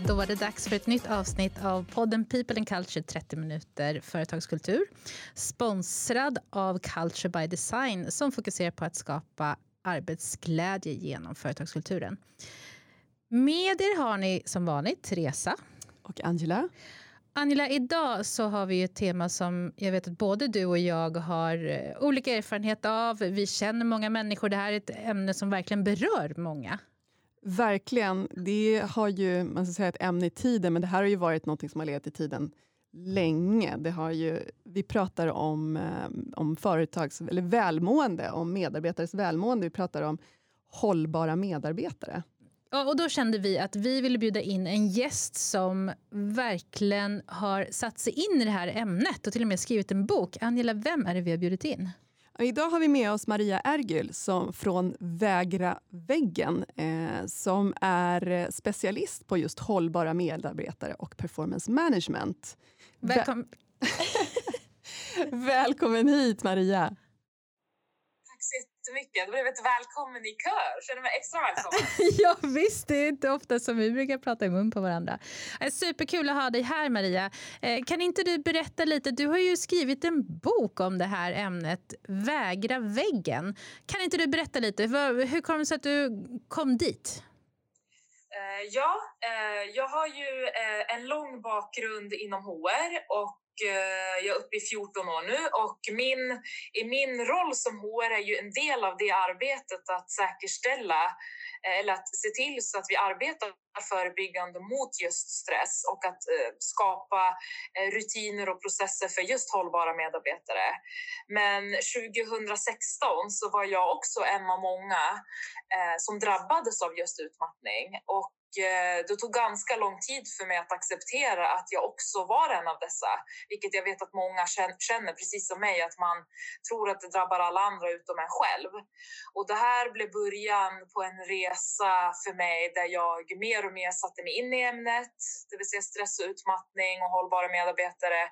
Då var det dags för ett nytt avsnitt av podden People and Culture 30 minuter företagskultur. Sponsrad av Culture by Design som fokuserar på att skapa arbetsglädje genom företagskulturen. Med er har ni som vanligt Teresa. Och Angela. Angela, idag så har vi ett tema som jag vet att både du och jag har eh, olika erfarenhet av. Vi känner många människor. Det här är ett ämne som verkligen berör många. Verkligen. Det har ju, man ska säga ett ämne i tiden, men det här har ju varit något som har legat i tiden länge. Det har ju, vi pratar om, eh, om företags, eller välmående, om medarbetares välmående. Vi pratar om hållbara medarbetare. Ja, och då kände vi att vi ville bjuda in en gäst som verkligen har satt sig in i det här ämnet och till och med skrivit en bok. Angela, vem är det vi har bjudit in? Idag har vi med oss Maria Ergül som, från Vägra väggen eh, som är specialist på just hållbara medarbetare och performance management. Välkom Välkommen hit, Maria! Jättemycket. Då blev ett välkommen i kör. Känner mig extra välkommen. ja, visst, det är inte ofta som vi brukar prata i mun på varandra. Eh, superkul att ha dig här, Maria. Eh, kan inte du berätta lite? Du har ju skrivit en bok om det här ämnet, Vägra väggen. Kan inte du berätta lite? Hur kom det sig att du kom dit? Eh, ja, jag har ju en lång bakgrund inom HR och Eh, jag är uppe i 14 år nu och min, i min roll som HR är ju en del av det arbetet att säkerställa eh, eller att se till så att vi arbetar förebyggande mot just stress och att eh, skapa rutiner och processer för just hållbara medarbetare. Men 2016 så var jag också en av många som drabbades av just utmattning och Eh, det tog ganska lång tid för mig att acceptera att jag också var en av dessa, vilket jag vet att många känner, precis som mig, att man tror att det drabbar alla andra utom en själv. Och det här blev början på en resa för mig där jag mer och mer satte mig in i ämnet, det vill säga stress och utmattning och hållbara medarbetare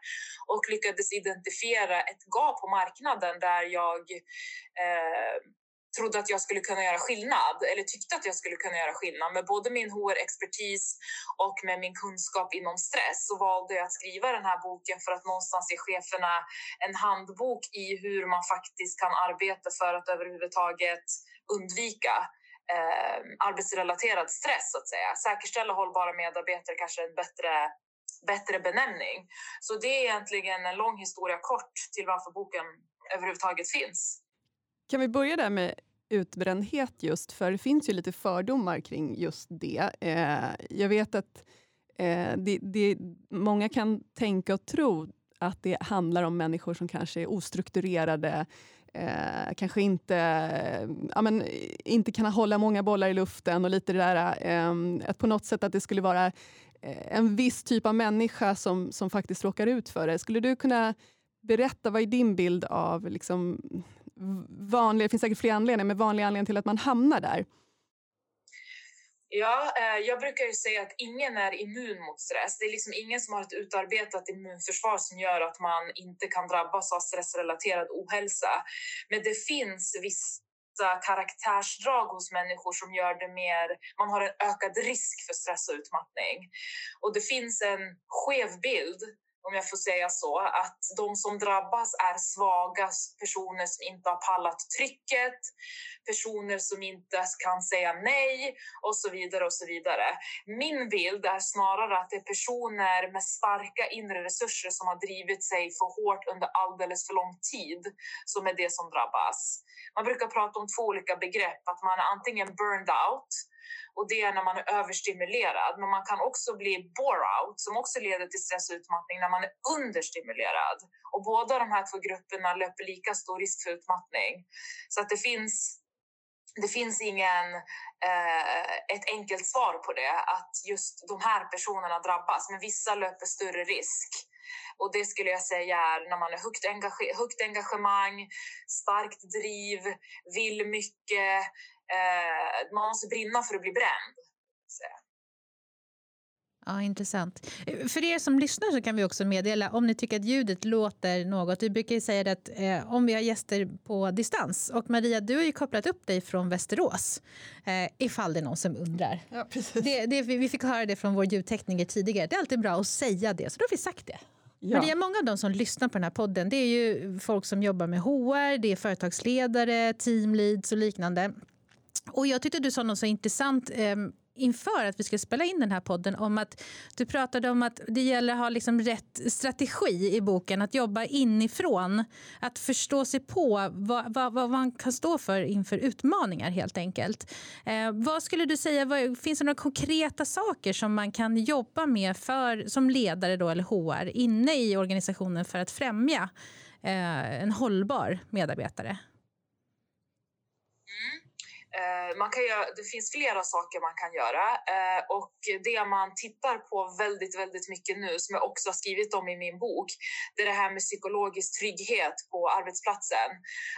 och lyckades identifiera ett gap på marknaden där jag eh, trodde att jag skulle kunna göra skillnad eller tyckte att jag skulle kunna göra skillnad med både min HR-expertis och med min kunskap inom stress så valde jag att skriva den här boken för att någonstans ge cheferna en handbok i hur man faktiskt kan arbeta för att överhuvudtaget undvika eh, arbetsrelaterad stress så att säga. Säkerställa hållbara medarbetare kanske en bättre bättre benämning. Så det är egentligen en lång historia kort till varför boken överhuvudtaget finns. Kan vi börja där med utbrändhet just, för det finns ju lite fördomar kring just det. Eh, jag vet att eh, det, det, många kan tänka och tro att det handlar om människor som kanske är ostrukturerade, eh, kanske inte, eh, ja, men, inte kan hålla många bollar i luften och lite det där, eh, att på något sätt att det skulle vara eh, en viss typ av människa som, som faktiskt råkar ut för det. Skulle du kunna berätta, vad är din bild av liksom, vanliga, det finns säkert fler anledningar, men vanliga anledningar till att man hamnar där? Ja, eh, jag brukar ju säga att ingen är immun mot stress. Det är liksom ingen som har ett utarbetat immunförsvar som gör att man inte kan drabbas av stressrelaterad ohälsa. Men det finns vissa karaktärsdrag hos människor som gör det mer, man har en ökad risk för stress och utmattning. Och det finns en skev bild om jag får säga så, att de som drabbas är svaga personer som inte har pallat trycket, personer som inte kan säga nej och så vidare och så vidare. Min bild är snarare att det är personer med starka inre resurser som har drivit sig för hårt under alldeles för lång tid som är det som drabbas. Man brukar prata om två olika begrepp, att man är antingen burned out och det är när man är överstimulerad. Men man kan också bli bore-out som också leder till stress och utmattning när man är understimulerad. Och båda de här två grupperna löper lika stor risk för utmattning. Så att det finns det finns ingen eh, ett enkelt svar på det, att just de här personerna drabbas, men vissa löper större risk. Och det skulle jag säga är när man är högt, engage högt engagemang, starkt driv, vill mycket, eh, man måste brinna för att bli bränd. Ja, intressant. För er som lyssnar så kan vi också meddela om ni tycker att ljudet låter något. Vi brukar ju säga att eh, om vi har gäster på distans och Maria, du har ju kopplat upp dig från Västerås eh, ifall det är någon som undrar. Ja, precis. Det, det, vi fick höra det från vår ljudtekniker tidigare. Det är alltid bra att säga det, så då har vi sagt det. Ja. Maria, många av de som lyssnar på den här podden det är ju folk som jobbar med HR, det är företagsledare, teamleads och liknande. Och jag tyckte du sa något så intressant eh, inför att vi skulle spela in den här podden om att du pratade om att det gäller att ha liksom rätt strategi i boken, att jobba inifrån. Att förstå sig på vad, vad, vad man kan stå för inför utmaningar helt enkelt. Eh, vad skulle du säga, vad, finns det några konkreta saker som man kan jobba med för, som ledare då, eller HR inne i organisationen för att främja eh, en hållbar medarbetare? Mm. Eh, man kan göra, det finns flera saker man kan göra eh, och det man tittar på väldigt, väldigt mycket nu som jag också har skrivit om i min bok, det är det här med psykologisk trygghet på arbetsplatsen.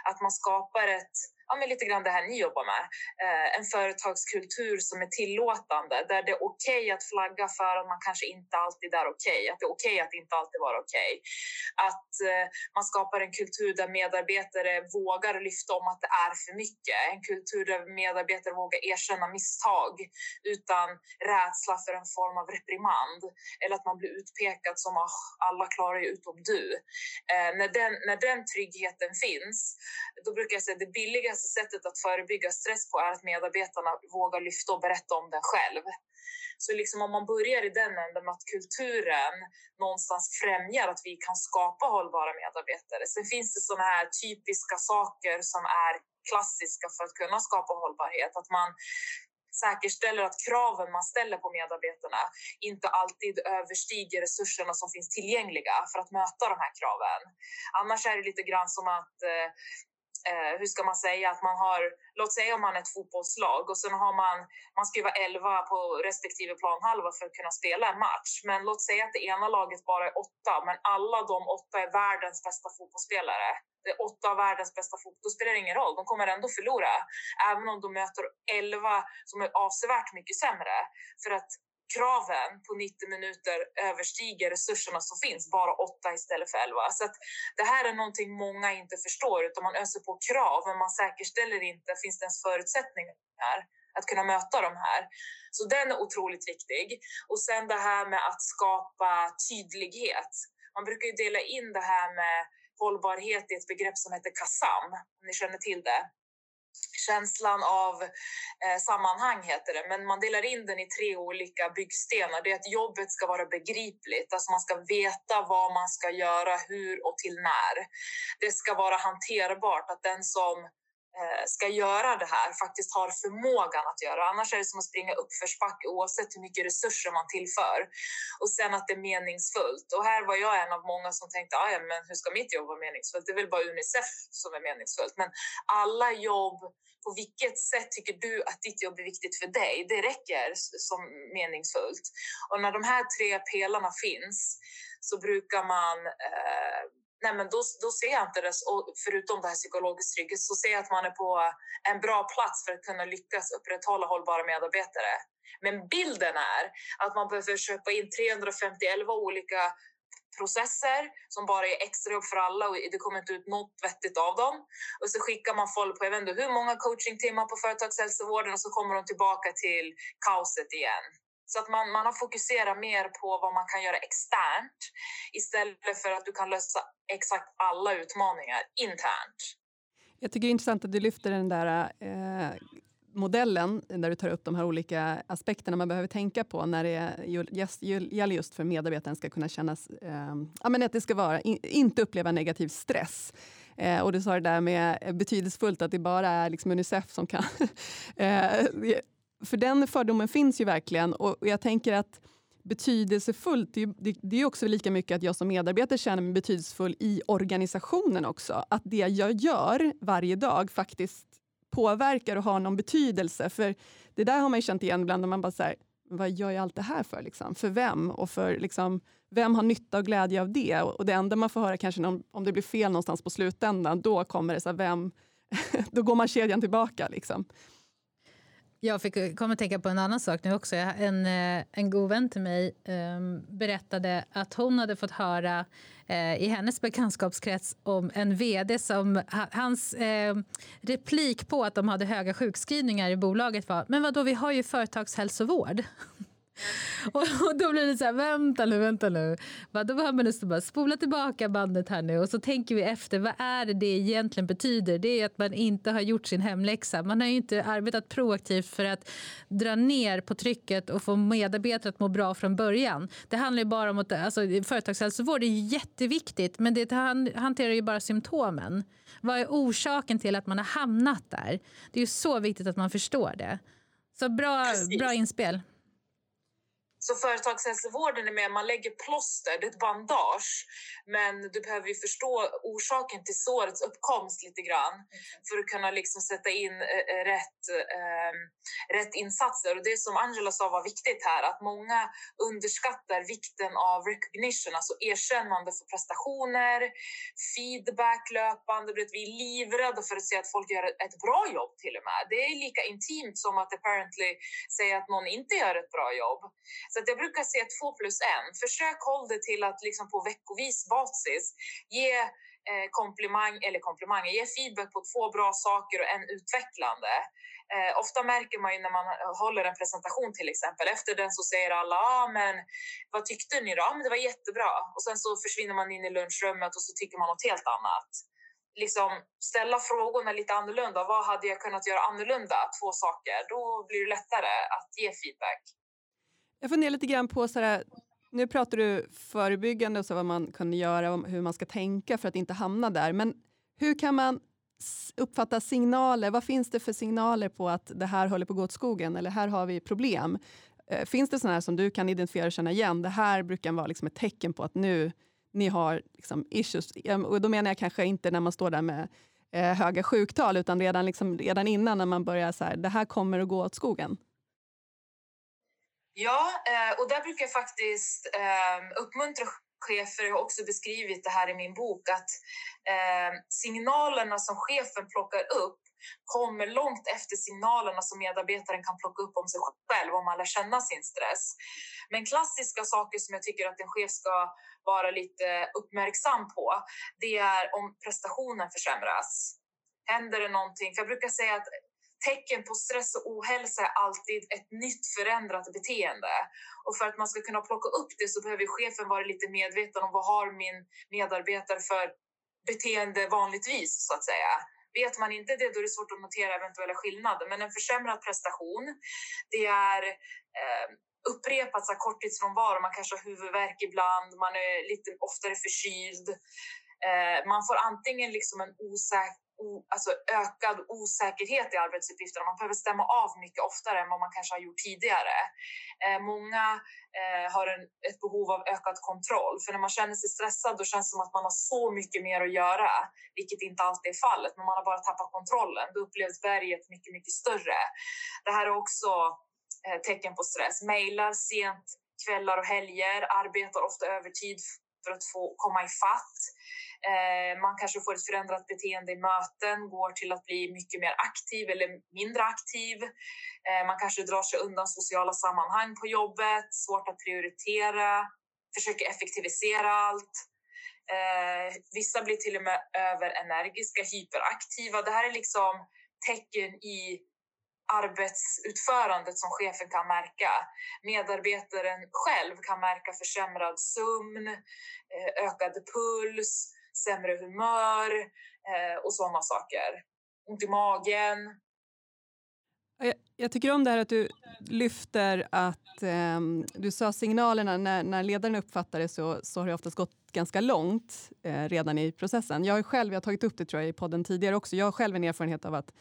Att man skapar ett ja, men lite grann det här ni jobbar med. Eh, en företagskultur som är tillåtande, där det är okej okay att flagga för att man kanske inte alltid är okej, okay, att det är okej okay att inte alltid vara okej. Att eh, man skapar en kultur där medarbetare vågar lyfta om att det är för mycket. En kultur där medarbetare vågar erkänna misstag utan rädsla för en form av reprimand eller att man blir utpekad som oh, alla klarar ju utom du. Eh, när, den, när den tryggheten finns, då brukar jag säga det billigaste enklaste sättet att förebygga stress på är att medarbetarna vågar lyfta och berätta om den själv. Så liksom om man börjar i den änden med att kulturen någonstans främjar att vi kan skapa hållbara medarbetare. Sen finns det sådana här typiska saker som är klassiska för att kunna skapa hållbarhet. Att man säkerställer att kraven man ställer på medarbetarna inte alltid överstiger resurserna som finns tillgängliga för att möta de här kraven. Annars är det lite grann som att eh, eh, hur ska man säga, att man har, låt säga om man är ett fotbollslag och sen har man, man ska ju vara 11 på respektive planhalva för att kunna spela en match. Men låt säga att det ena laget bara är åtta, men alla de åtta är världens bästa fotbollsspelare. Det är åtta av världens bästa fotboll, då spelar det ingen roll, de kommer ändå förlora. Även om de möter 11 som är avsevärt mycket sämre. För att kraven på 90 minuter överstiger resurserna som finns, bara 8 istället för 11. Så att det här är någonting många inte förstår, utan man öser på krav, men man säkerställer inte, finns det ens förutsättningar att kunna möta de här. Så den är otroligt viktig. Och sen det här med att skapa tydlighet. Man brukar ju dela in det här med hållbarhet i ett begrepp som heter KASAM, om ni känner till det känslan av eh, sammanhang heter det, men man delar in den i tre olika byggstenar. Det är att jobbet ska vara begripligt, alltså man ska veta vad man ska göra, hur och till när. Det ska vara hanterbart, att den som Eh, ska göra det här faktiskt har förmågan att göra. Annars är det som att springa uppförsbacke oavsett hur mycket resurser man tillför. Och sen att det är meningsfullt. Och här var jag en av många som tänkte, ah, ja, men hur ska mitt jobb vara meningsfullt? Det är väl bara Unicef som är meningsfullt. Men alla jobb, på vilket sätt tycker du att ditt jobb är viktigt för dig? Det räcker som meningsfullt. Och när de här tre pelarna finns så brukar man eh, nej men då, då ser jag inte det, och förutom det här psykologiskt trygghet, så ser jag att man är på en bra plats för att kunna lyckas upprätthålla hållbara medarbetare. Men bilden är att man behöver köpa in 351 olika processer som bara är extrajobb för alla och det kommer inte ut något vettigt av dem. Och så skickar man folk på jag vet inte hur många coachingtimmar på företagshälsovården och så kommer de tillbaka till kaoset igen. Så att man, man har fokuserat mer på vad man kan göra externt istället för att du kan lösa exakt alla utmaningar internt. Jag tycker det är intressant att du lyfter den där eh, modellen där du tar upp de här olika aspekterna man behöver tänka på när det gäller just för medarbetaren ska kunna kännas... eh, ja, men att det ska vara, in, inte uppleva negativ stress. Eh, och du sa det där med eh, betydelsefullt att det bara är liksom Unicef som kan eh, för den fördomen finns ju verkligen och jag tänker att betydelsefullt, det, det, det är också lika mycket att jag som medarbetare känner mig betydelsefull i organisationen också. Att det jag gör varje dag faktiskt påverkar och har någon betydelse. För det där har man ju känt igen ibland när man bara säger vad gör jag allt det här för? Liksom? För vem? Och för liksom, vem har nytta och glädje av det? Och det enda man får höra kanske om, om det blir fel någonstans på slutändan, då kommer det så här, vem, då går man kedjan tillbaka. Liksom. Jag fick eh, komma att tänka på en annan sak nu också. En, eh, en god vän till mig um, berättade att hon hade fått höra uh, i hennes bekantskapskrets om en vd som hans uh, replik på att de hade höga sjukskrivningar i bolaget var men vadå, vi har ju företagshälsovård. Och, då blir det så här, vänta nu, vänta nu. då behöver man bara spola tillbaka bandet här nu och så tänker vi efter, vad är det det egentligen betyder? Det är att man inte har gjort sin hemläxa. Man har ju inte arbetat proaktivt för att dra ner på trycket och få medarbetare att må bra från början. Det handlar ju bara om att, alltså, företagshälsovård är jätteviktigt, men det hanterar ju bara symptomen. Vad är orsaken till att man har hamnat där? Det är ju så viktigt att man förstår det. Så bra, bra inspel. Så företagshälsovården är med, man lägger plåster, det är ett bandage. Men du behöver ju förstå orsaken till sårets uppkomst lite grann för att kunna liksom sätta in äh, rätt, äh, rätt insatser. Och det som Angela sa var viktigt här, att många underskattar vikten av recognition, alltså erkännande för prestationer, feedback löpande. Vi är livrädda för att se att folk gör ett bra jobb till och med. Det är lika intimt som att apparently säga att någon inte gör ett bra jobb. Så att jag brukar säga två plus en. Försök hålla det till att liksom på veckovis basis ge eh, komplimang, eller komplimanger, ge feedback på två bra saker och en utvecklande. Eh, ofta märker man ju när man håller en presentation till exempel, efter den så säger alla ah, men vad tyckte ni då? Ah, men det var jättebra. Och sen så försvinner man in i lunchrummet och så tycker man något helt annat. Liksom ställa frågorna lite annorlunda. Vad hade jag kunnat göra annorlunda? Två saker. Då blir det lättare att ge feedback. Jag funderar lite grann på, så här, nu pratar du förebyggande och så vad man kan göra och hur man ska tänka för att inte hamna där. Men hur kan man uppfatta signaler? Vad finns det för signaler på att det här håller på att gå åt skogen eller här har vi problem? Eh, finns det sådana här som du kan identifiera och känna igen? Det här brukar vara liksom ett tecken på att nu ni har liksom issues. Och då menar jag kanske inte när man står där med eh, höga sjuktal utan redan, liksom, redan innan när man börjar så här, det här kommer att gå åt skogen. Ja, eh, och där brukar jag faktiskt ehm, uppmuntra chefer, jag har också beskrivit det här i min bok, att ehm, signalerna som chefen plockar upp kommer långt efter signalerna som medarbetaren kan plocka upp om sig själv om man lär känna sin stress. Men klassiska saker som jag tycker att en chef ska vara lite uppmärksam på, det är om prestationen försämras. Händer det någonting? För jag brukar säga att tecken på stress och ohälsa är alltid ett nytt förändrat beteende. Och för att man ska kunna plocka upp det så behöver chefen vara lite medveten om vad har min medarbetare för beteende vanligtvis så att säga. Vet man inte det då är det svårt att notera eventuella skillnader. Men en försämrad prestation, det är eh, upprepat så korttidsfrånvaro. Man kanske har huvudvärk ibland, man är lite oftare förkyld. Eh, man får antingen liksom en osäker alltså ökad osäkerhet i arbetsuppgifterna. Man behöver stämma av mycket oftare än vad man kanske har gjort tidigare. Eh, många eh, har en, ett behov av ökad kontroll, för när man känner sig stressad då känns det som att man har så mycket mer att göra, vilket inte alltid är fallet, men man har bara tappat kontrollen. Då upplevs berget mycket, mycket större. Det här är också eh, tecken på stress. Mejlar sent kvällar och helger, arbetar ofta övertid för att få komma i fatt. Eh, man kanske får ett förändrat beteende i möten, går till att bli mycket mer aktiv eller mindre aktiv. Eh, man kanske drar sig undan sociala sammanhang på jobbet, svårt att prioritera, försöker effektivisera allt. Eh, vissa blir till och med överenergiska, hyperaktiva. Det här är liksom tecken i arbetsutförandet som chefen kan märka. Medarbetaren själv kan märka försämrad sömn, eh, ökad puls, sämre humör eh, och sådana saker. Ont i magen. Jag, jag, tycker om det här att du lyfter att eh, du sa signalerna, när, när ledaren uppfattar det så, så har det oftast gått ganska långt eh, redan i processen. Jag har själv, jag har tagit upp det tror jag i podden tidigare också, jag har själv en erfarenhet av att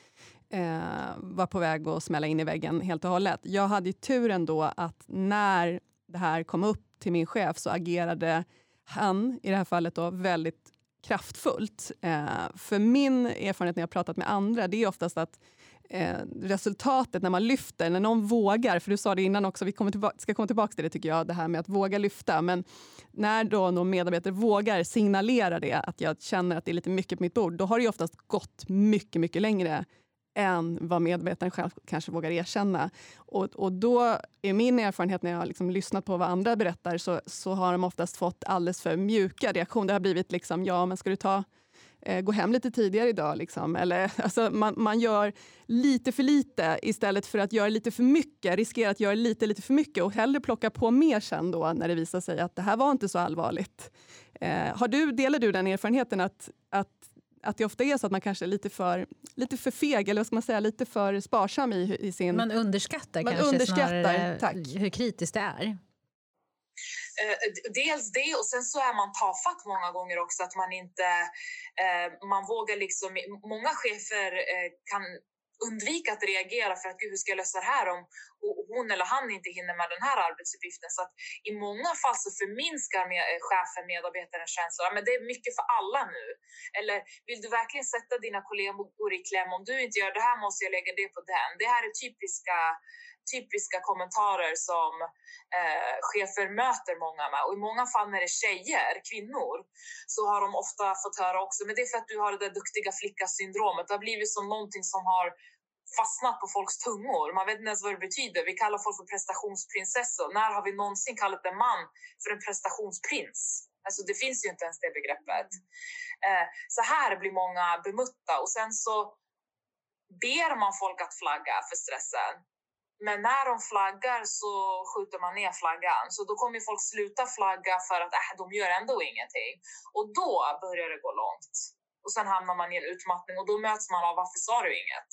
eh, vara på väg att smälla in i väggen helt och hållet. Jag hade ju turen då att när det här kom upp till min chef så agerade han, i det här fallet, då, väldigt kraftfullt. Eh, för min erfarenhet när jag pratat med andra, det är oftast att eh, resultatet när man lyfter, när någon vågar, för du sa det innan också, vi kommer tillbaka, ska komma tillbaka till det tycker jag, det här med att våga lyfta. Men när då någon medarbetare vågar signalera det, att jag känner att det är lite mycket på mitt bord, då har det oftast gått mycket, mycket längre än vad medarbetaren själv kanske vågar erkänna. Och, och då är min erfarenhet när jag har liksom lyssnat på vad andra berättar så, så har de oftast fått alldeles för mjuka reaktioner. Det har blivit liksom, ja men ska du ta eh, gå hem lite tidigare idag. Liksom. Eller, alltså, man, man gör lite för lite istället för att göra lite för mycket. Riskerar att göra lite, lite för mycket och hellre plocka på mer sen då när det visar sig att det här var inte så allvarligt. Eh, har du, delar du den erfarenheten att, att att det ofta är så att man kanske är lite för, lite för feg eller vad ska man säga, lite för sparsam i, i sin... Man underskattar man kanske underskattar, snarare tack. hur kritiskt det är. Eh, dels det och sen så är man tafatt många gånger också att man inte, eh, man vågar liksom, många chefer eh, kan undvika att reagera för att gud, hur ska jag lösa det här om hon eller han inte hinner med den här arbetsuppgiften? Så att i många fall så förminskar med, eh, chefen medarbetarens känslor. Men det är mycket för alla nu. Eller vill du verkligen sätta dina kollegor i kläm? Om du inte gör det här måste jag lägga det på den. Det här är typiska typiska kommentarer som eh, chefer möter många med. Och i många fall när det är tjejer, kvinnor, så har de ofta fått höra också, men det är för att du har det där duktiga flicka-syndromet. Det har blivit som någonting som har fastnat på folks tungor. Man vet inte ens vad det betyder. Vi kallar folk för prestationsprinsessor. När har vi någonsin kallat en man för en prestationsprins? Alltså det finns ju inte ens det begreppet. Eh, så här blir många bemötta och sen så ber man folk att flagga för stressen. Men när de flaggar så skjuter man ner flaggan. Så då kommer folk sluta flagga för att äh, de gör ändå ingenting. Och då börjar det gå långt. Och sen hamnar man i en utmattning och då möts man av varför sa du inget?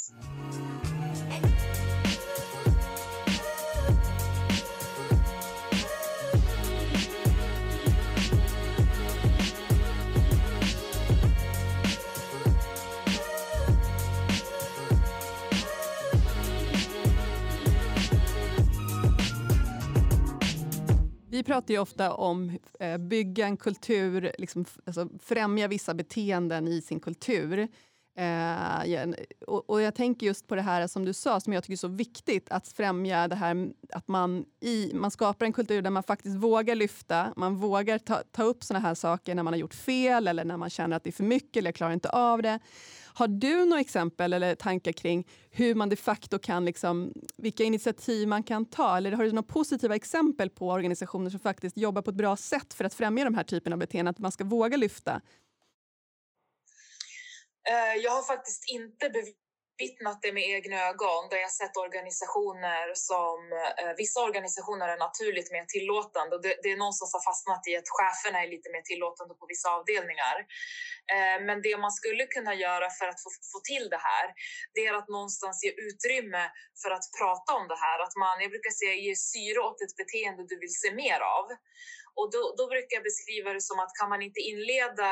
Vi pratar ju ofta om eh, bygga en kultur, liksom, alltså främja vissa beteenden i sin kultur. Eh, och, och, jag tänker just på det här som du sa, som jag tycker är så viktigt, att främja det här att man, i, man skapar en kultur där man faktiskt vågar lyfta, man vågar ta, ta upp såna här saker när man har gjort fel eller när man känner att det är för mycket eller jag klarar inte av det. Har du några exempel eller tankar kring hur man de facto kan, liksom, vilka initiativ man kan ta? Eller har du några positiva exempel på organisationer som faktiskt jobbar på ett bra sätt för att främja de här typerna av beteenden, att man ska våga lyfta? Eh, jag har faktiskt inte bevittnat det med egna ögon där jag sett organisationer som eh, vissa organisationer är naturligt mer tillåtande och det, det är någonstans har fastnat i att cheferna är lite mer tillåtande på vissa avdelningar. Eh, men det man skulle kunna göra för att få, få till det här, det är att någonstans ge utrymme för att prata om det här. Att man, jag brukar säga, ge syre åt ett beteende du vill se mer av. Och då, då brukar jag beskriva det som att kan man inte inleda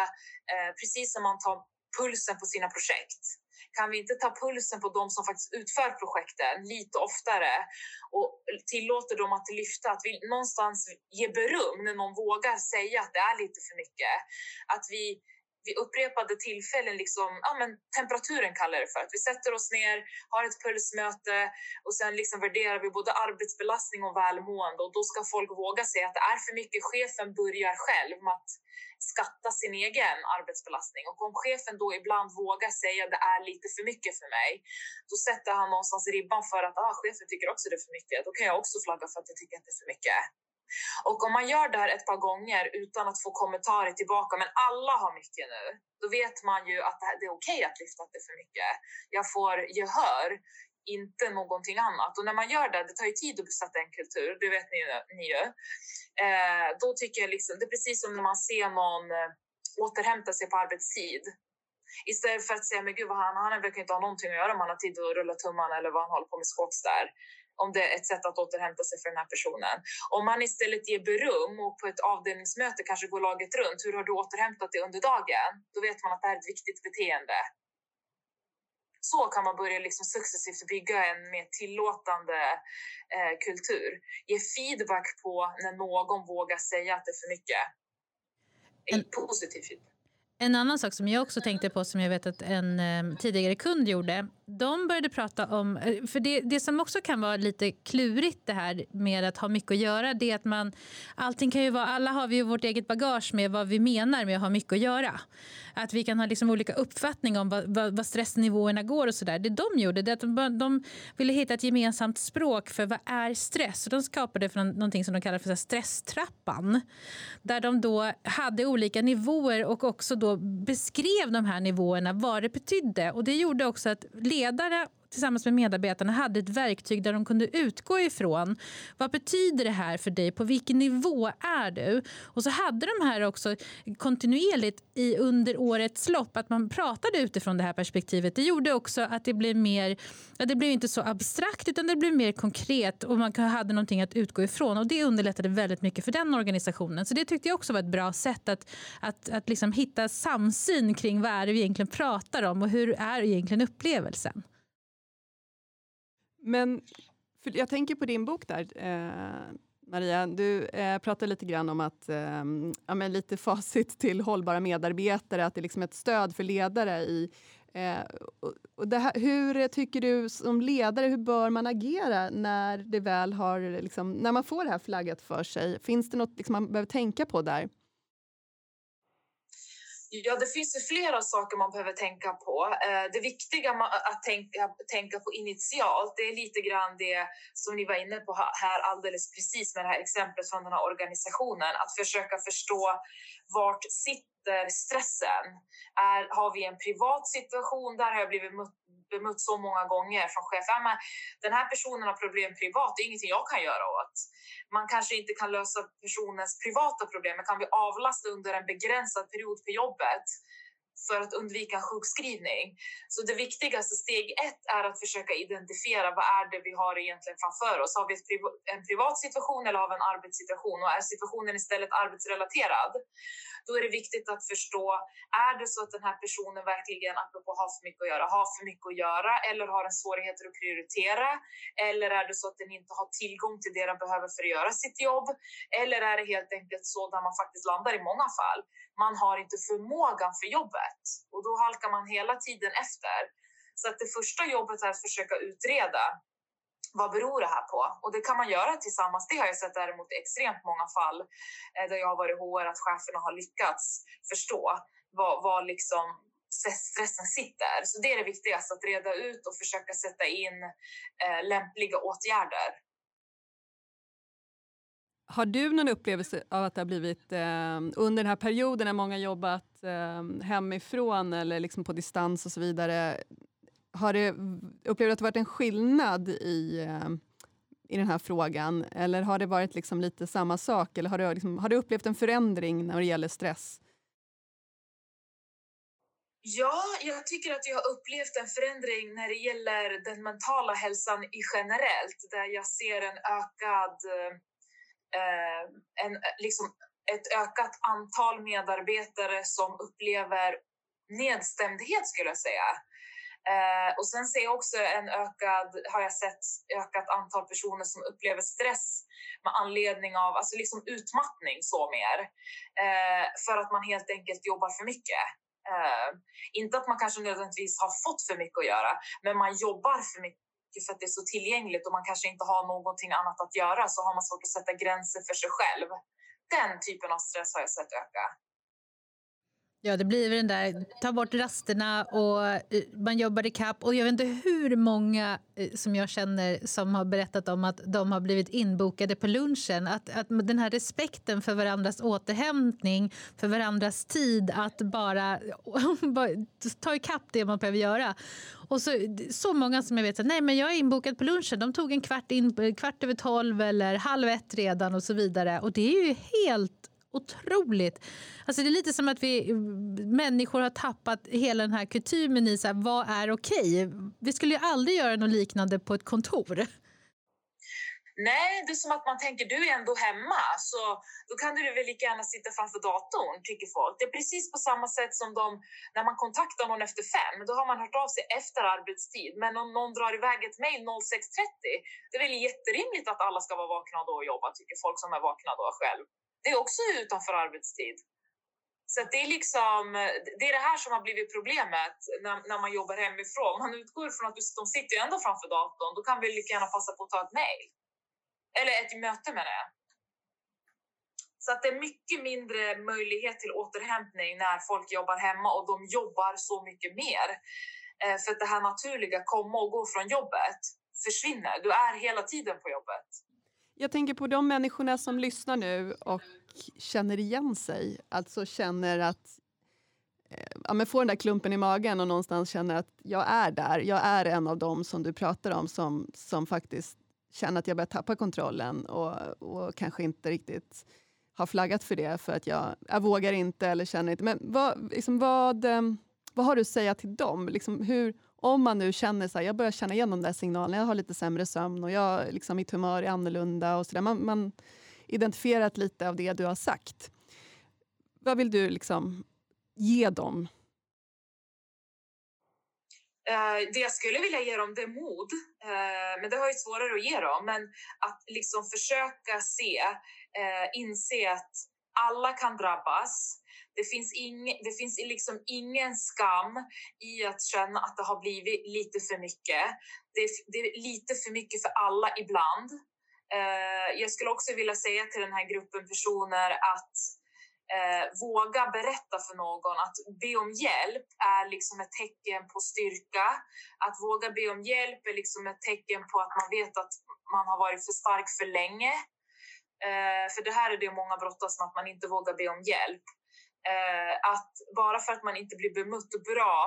eh, precis som man tar pulsen på sina projekt? Kan vi inte ta pulsen på de som faktiskt utför projekten lite oftare och tillåter dem att lyfta, att vi någonstans ger beröm när någon vågar säga att det är lite för mycket. Att vi vid upprepade tillfällen, liksom, ja, men temperaturen kallar det för, att vi sätter oss ner, har ett pulsmöte och sen liksom värderar vi både arbetsbelastning och välmående och då ska folk våga säga att det är för mycket. Chefen börjar själv med att skatta sin egen arbetsbelastning och om chefen då ibland vågar säga att det är lite för mycket för mig, då sätter han någonstans ribban för att ah, chefen tycker också det är för mycket. Då kan jag också flagga för att jag tycker att det är för mycket. Och om man gör det här ett par gånger utan att få kommentarer tillbaka, men alla har mycket nu, då vet man ju att det är okej okay att lyfta att det är för mycket. Jag får gehör, inte någonting annat. Och när man gör det, det tar ju tid att besätta en kultur, det vet ni ju. Ni ju. Eh, då tycker jag liksom, det är precis som när man ser någon eh, återhämta sig på arbetstid. Istället för att säga, men gud, vad han, han verkar inte ha någonting att göra om han har tid att rulla tummarna eller vad han håller på med squats där om det är ett sätt att återhämta sig för den här personen. Om man istället ger beröm och på ett avdelningsmöte kanske går laget runt, hur har du återhämtat dig under dagen? Då vet man att det här är ett viktigt beteende. Så kan man börja liksom successivt bygga en mer tillåtande eh, kultur. Ge feedback på när någon vågar säga att det är för mycket. En, positiv feedback. En annan sak som jag också tänkte på som jag vet att en eh, tidigare kund gjorde de började prata om... Eh, för det, det som också kan vara lite klurigt det här med att ha mycket att göra det är att man... Allting kan ju vara, alla har vi ju vårt eget bagage med vad vi menar med att ha mycket att göra. Att vi kan ha liksom olika uppfattning om vad, vad, vad stressnivåerna går och sådär. Det de gjorde det att de, de ville hitta ett gemensamt språk för vad är stress. Så de skapade för någonting som de kallar för stresstrappan. Där de då hade olika nivåer och också då beskrev de här nivåerna vad det betydde. Och det gjorde också att ledare tillsammans med medarbetarna hade ett verktyg där de kunde utgå ifrån vad betyder det här för dig, på vilken nivå är du? Och så hade de här också kontinuerligt i, under årets lopp att man pratade utifrån det här perspektivet. Det gjorde också att det blev mer, det blev inte så abstrakt utan det blev mer konkret och man hade någonting att utgå ifrån och det underlättade väldigt mycket för den organisationen. Så det tyckte jag också var ett bra sätt att, att, att liksom hitta samsyn kring vad är det vi egentligen pratar om och hur är egentligen upplevelsen. Men jag tänker på din bok där, eh, Maria. Du eh, pratar lite grann om att eh, ja, men lite facit till hållbara medarbetare, att det liksom är liksom ett stöd för ledare i Eh, och här, hur tycker du som ledare, hur bör man agera när det väl har, liksom, när man får det här flaggat för sig? Finns det något liksom, man behöver tänka på där? Ja, det finns ju flera saker man behöver tänka på. Eh, det viktiga att tänka, tänka på initialt, det är lite grann det som ni var inne på här alldeles precis med det här exemplet från den här organisationen. Att försöka förstå vart sitter stressen? Är, har vi en privat situation? Där har jag blivit bemött så många gånger från chefen. Men den här personen har problem privat, det är ingenting jag kan göra åt. Man kanske inte kan lösa personens privata problem, men kan vi avlasta under en begränsad period på jobbet för att undvika sjukskrivning. Så det viktigaste steg ett är att försöka identifiera vad är det vi har egentligen framför oss. Har vi en privat situation eller har vi en arbetssituation och är situationen istället arbetsrelaterad? Då är det viktigt att förstå, är det så att den här personen verkligen, apropå har för mycket att göra, har för mycket att göra eller har en svårigheter att prioritera? Eller är det så att den inte har tillgång till det den behöver för att göra sitt jobb? Eller är det helt enkelt så där man faktiskt landar i många fall, man har inte förmågan för jobbet och då halkar man hela tiden efter. Så att det första jobbet är att försöka utreda vad beror det här på? Och det kan man göra tillsammans. Det har jag sett däremot i extremt många fall eh, där jag har varit HR, att cheferna har lyckats förstå vad, vad liksom stressen sitter. Så det är det viktigaste, att reda ut och försöka sätta in eh, lämpliga åtgärder. Har du någon upplevelse av att det har blivit eh, under den här perioden när många jobbat eh, hemifrån eller liksom på distans och så vidare, har det, upplevt att det varit en skillnad i, eh, i den här frågan? Eller har det varit liksom lite samma sak? Eller har du, liksom, har du upplevt en förändring när det gäller stress? Ja, jag tycker att jag har upplevt en förändring när det gäller den mentala hälsan i generellt, där jag ser en ökad, eh, eh, en, liksom ett ökat antal medarbetare som upplever nedstämdhet skulle jag säga. Eh, och sen ser jag också en ökad, har jag sett ökat antal personer som upplever stress med anledning av alltså liksom utmattning så mer. Eh, för att man helt enkelt jobbar för mycket. Eh, inte att man kanske nödvändigtvis har fått för mycket att göra, men man jobbar för mycket för att det är så tillgängligt och man kanske inte har någonting annat att göra så har man svårt att sätta gränser för sig själv. Den typen av stress har jag sett öka. Ja, det blir den där, ta bort rasterna och eh, man jobbar i kapp. Och jag vet inte hur många eh, som jag känner som har berättat om att de har blivit inbokade på lunchen. Att, att den här respekten för varandras återhämtning, för varandras tid, att bara, bara ta ikapp det man behöver göra. Och så, så många som jag vet att nej, men jag är inbokad på lunchen. De tog en kvart, in, kvart över tolv eller halv ett redan och så vidare. Och det är ju helt otroligt. Alltså det är lite som att vi människor har tappat hela den här kutymen i så här, vad är okej. Vi skulle ju aldrig göra något liknande på ett kontor. Nej, det är som att man tänker du är ändå hemma så då kan du väl lika gärna sitta framför datorn, tycker folk. Det är precis på samma sätt som de, när man kontaktar någon efter fem, då har man hört av sig efter arbetstid. Men om någon drar iväg ett mejl 06.30, det är väl jätterimligt att alla ska vara vakna då och jobba, tycker folk som är vakna då själv. Det är också utanför arbetstid. Så det är liksom, det är det här som har blivit problemet när, när man jobbar hemifrån. Man utgår från att de sitter ju ändå framför datorn. Då kan vi lika gärna passa på att ta ett mejl. Eller ett möte menar jag. Så att det är mycket mindre möjlighet till återhämtning när folk jobbar hemma och de jobbar så mycket mer. Eh, för att det här naturliga komma och gå från jobbet försvinner. Du är hela tiden på jobbet. Jag tänker på de människorna som lyssnar nu och känner igen sig. Alltså känner att eh, ja, men får den där klumpen i magen och någonstans känner att jag är där. Jag är en av dem som du pratar om som, som faktiskt känner att jag börjar tappa kontrollen och, och kanske inte riktigt har flaggat för det för att jag, jag vågar inte eller känner inte. Men vad, liksom, vad, eh, vad har du att säga till dem? Liksom, hur, om man nu känner så här, jag börjar känna igen de där signalerna, jag har lite sämre sömn och jag, liksom, mitt humör är annorlunda och så där. Man, man identifierat lite av det du har sagt. Vad vill du liksom ge dem? Eh, det jag skulle vilja ge dem det är mod, eh, men det har jag svårare att ge dem. Men att liksom försöka se, eh, inse att alla kan drabbas. Det finns, ing, det finns liksom ingen skam i att känna att det har blivit lite för mycket. Det, det är lite för mycket för alla ibland. Eh, jag skulle också vilja säga till den här gruppen personer att eh, våga berätta för någon att be om hjälp är liksom ett tecken på styrka. Att våga be om hjälp är liksom ett tecken på att man vet att man har varit för stark för länge. Eh, för det här är det många brottas med, att man inte vågar be om hjälp. Eh, att bara för att man inte blir bemött bra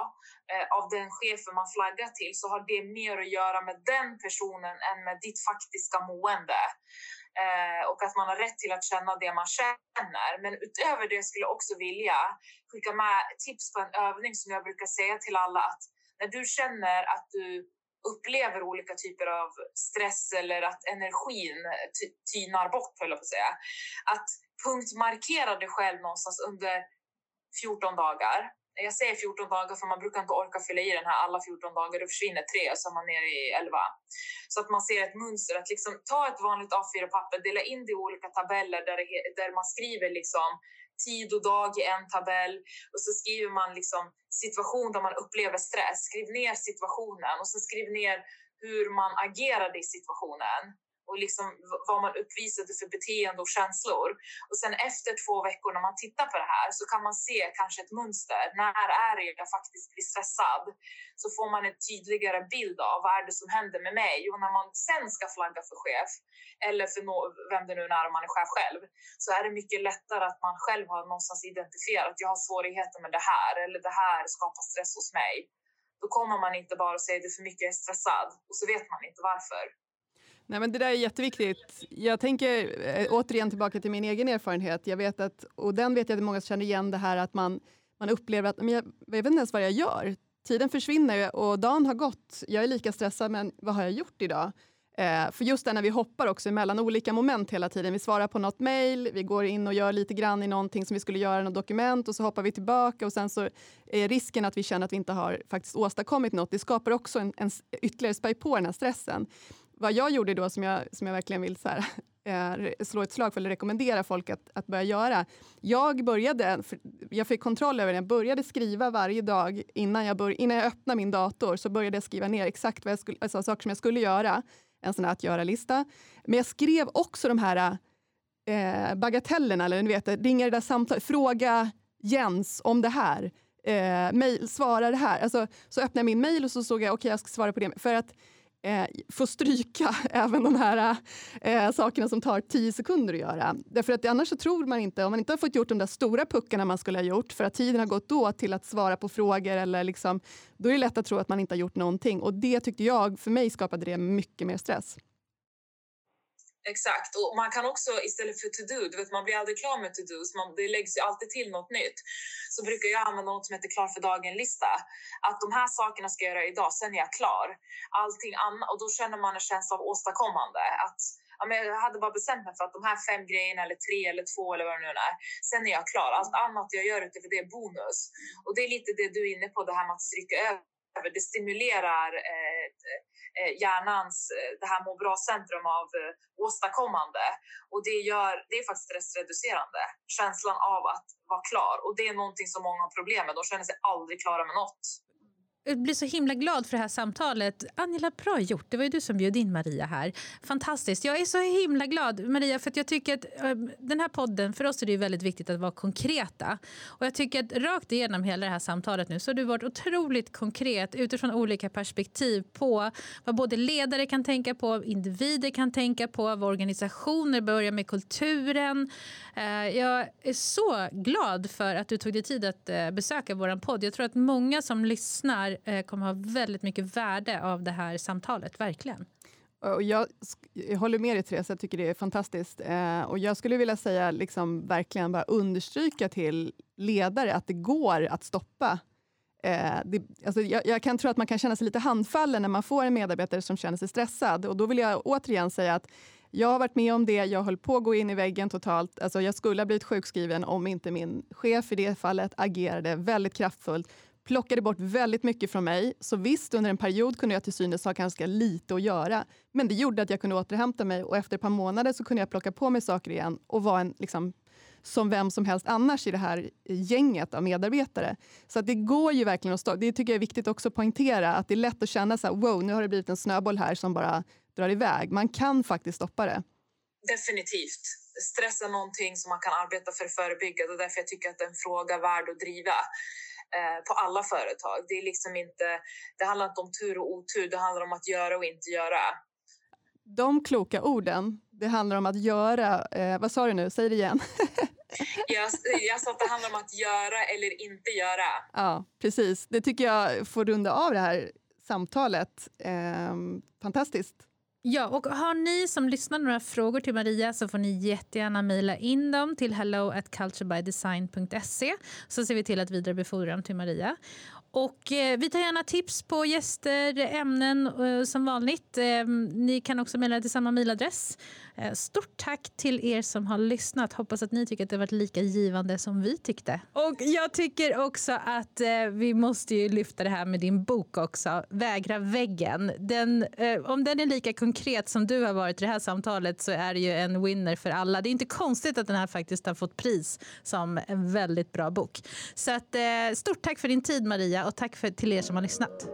eh, av den chefen man flaggar till så har det mer att göra med den personen än med ditt faktiska mående. Eh, och att man har rätt till att känna det man känner. Men utöver det skulle jag också vilja skicka med tips på en övning som jag brukar säga till alla att när du känner att du upplever olika typer av stress eller att energin tynar bort, höll jag på att säga. Att punktmarkera dig själv någonstans under 14 dagar. Jag säger 14 dagar för man brukar inte orka fylla i den här alla 14 dagar. då försvinner tre och så är man nere i 11. Så att man ser ett mönster. Att liksom ta ett vanligt A4-papper, dela in det i olika tabeller där, det, där man skriver liksom tid och dag i en tabell och så skriver man liksom situation där man upplever stress. Skriv ner situationen och så skriv ner hur man agerade i situationen och liksom vad man uppvisade för beteende och känslor. Och sen efter två veckor när man tittar på det här så kan man se kanske ett mönster. När är det jag faktiskt blir stressad? Så får man en tydligare bild av vad är det som händer med mig? Och när man sen ska flagga för chef eller för no vem det nu är när man är chef själv så är det mycket lättare att man själv har någonstans identifierat att jag har svårigheter med det här eller det här skapar stress hos mig. Då kommer man inte bara och säger det är för mycket, jag är stressad och så vet man inte varför. Nej, men det där är jätteviktigt. Jag tänker eh, återigen tillbaka till min egen erfarenhet. Jag vet att, och den vet jag att många känner igen det här att man, man upplever att men jag, jag vet inte ens vad jag gör. Tiden försvinner och dagen har gått. Jag är lika stressad, men vad har jag gjort idag? Eh, för just det när vi hoppar också mellan olika moment hela tiden. Vi svarar på något mejl, vi går in och gör lite grann i någonting som vi skulle göra något dokument och så hoppar vi tillbaka och sen så är risken att vi känner att vi inte har faktiskt åstadkommit något. Det skapar också en, en ytterligare spaj på den här stressen vad jag gjorde då, som jag, som jag verkligen vill så här, eh, slå ett slag för eller rekommendera folk att, att börja göra. Jag började, jag fick kontroll över det, jag började skriva varje dag innan jag, bör, innan jag öppnade min dator så började jag skriva ner exakt vad jag skulle, alltså, saker som jag skulle göra, en sån här att göra-lista. Men jag skrev också de här eh, bagatellerna, eller ni vet, ringa det där samtalet, fråga Jens om det här. Eh, mail, svara det här. Alltså, så öppnade jag min mail och så såg jag, okej okay, jag ska svara på det. För att eh, få stryka även de här eh, sakerna som tar tio sekunder att göra. Därför att annars så tror man inte, om man inte har fått gjort de där stora puckarna man skulle ha gjort för att tiden har gått då till att svara på frågor eller liksom, då är det lätt att tro att man inte har gjort någonting och det tyckte jag, för mig skapade det mycket mer stress. Exakt, och man kan också istället för to-do, du vet man blir aldrig klar med to-dos, det läggs ju alltid till något nytt. Så brukar jag använda något som heter klar för dagen-lista. Att de här sakerna ska jag göra idag, sen är jag klar. Allting annat, och då känner man en känsla av åstadkommande. Att ja, men jag hade bara bestämt mig för att de här fem grejerna eller tre eller två eller vad det nu är, sen är jag klar. Allt annat jag gör utöver det är bonus. Och det är lite det du är inne på, det här med att stryka över. Det stimulerar eh, Eh, hjärnans, eh, det här må bra-centrum av eh, åstadkommande. Och det, gör, det är faktiskt stressreducerande, känslan av att vara klar. Och det är någonting som många har problem med, de känner sig aldrig klara med något. Jag blir så himla glad för det här samtalet. Angela, bra gjort. Det var ju du som bjöd in Maria här. Fantastiskt. Jag är så himla glad, Maria, för jag tycker att ehm, den här podden, för oss är det väldigt viktigt att vara konkreta. Och jag tycker att rakt igenom hela det här samtalet nu så har du varit otroligt konkret utifrån olika perspektiv på vad både ledare kan tänka på, individer kan tänka på, vad organisationer börjar med kulturen. Eh, jag är så glad för att du tog dig tid att eh, besöka vår podd. Jag tror att många som lyssnar Eh, kommer ha väldigt mycket värde av det här samtalet, verkligen. Och jag, jag håller med dig Therese, jag tycker det är fantastiskt. Eh, och jag skulle vilja säga, liksom, verkligen bara understryka till ledare att det går att stoppa Eh, det, alltså jag, jag, kan tro att man kan känna sig lite handfallen när man får en medarbetare som känner sig stressad. Och då vill jag återigen säga att jag har varit med om det, jag höll på att gå in i väggen totalt. Alltså jag skulle ha blivit sjukskriven om inte min chef i det fallet agerade väldigt kraftfullt plockade bort väldigt mycket från mig. Så visst, under en period kunde jag till synes ha ganska lite att göra. Men det gjorde att jag kunde återhämta mig och efter ett par månader så kunde jag plocka på mig saker igen och vara en, liksom, som vem som helst annars i det här gänget av medarbetare. Så att det går ju verkligen att stå. Det tycker jag är viktigt också att poängtera, att det är lätt att känna så här, wow, nu har det blivit en snöboll här som bara drar iväg. Man kan faktiskt stoppa det. Definitivt. Stress är någonting som man kan arbeta för att förebygga. Det är därför jag tycker att det är en fråga värd att driva. Eh, på alla företag. Det, är liksom inte, det handlar inte om tur och otur, det handlar om att göra och inte göra. De kloka orden, det handlar om att göra... Eh, vad sa du nu? Säg det igen. jag, jag sa att det handlar om att göra eller inte göra. Ja, precis. Det tycker jag får runda av det här samtalet. Eh, fantastiskt. Ja, och har ni som lyssnar några frågor till Maria så får ni jättegärna mejla in dem till hello at culturebydesign.se så ser vi till att vidarebefordra dem till Maria. Och eh, vi tar gärna tips på gäster, ämnen eh, som vanligt. Eh, ni kan också mejla till samma mejladress. Eh, stort tack till er som har lyssnat. Hoppas att ni tycker att det varit lika givande som vi tyckte. Och jag tycker också att eh, vi måste ju lyfta det här med din bok också, Vägra väggen. Den, eh, om den är lika konkret som du har varit i det här samtalet så är det ju en winner för alla. Det är inte konstigt att den här faktiskt har fått pris som en väldigt bra bok. Så att, stort tack för din tid Maria. Maria och tack för, till er som har lyssnat.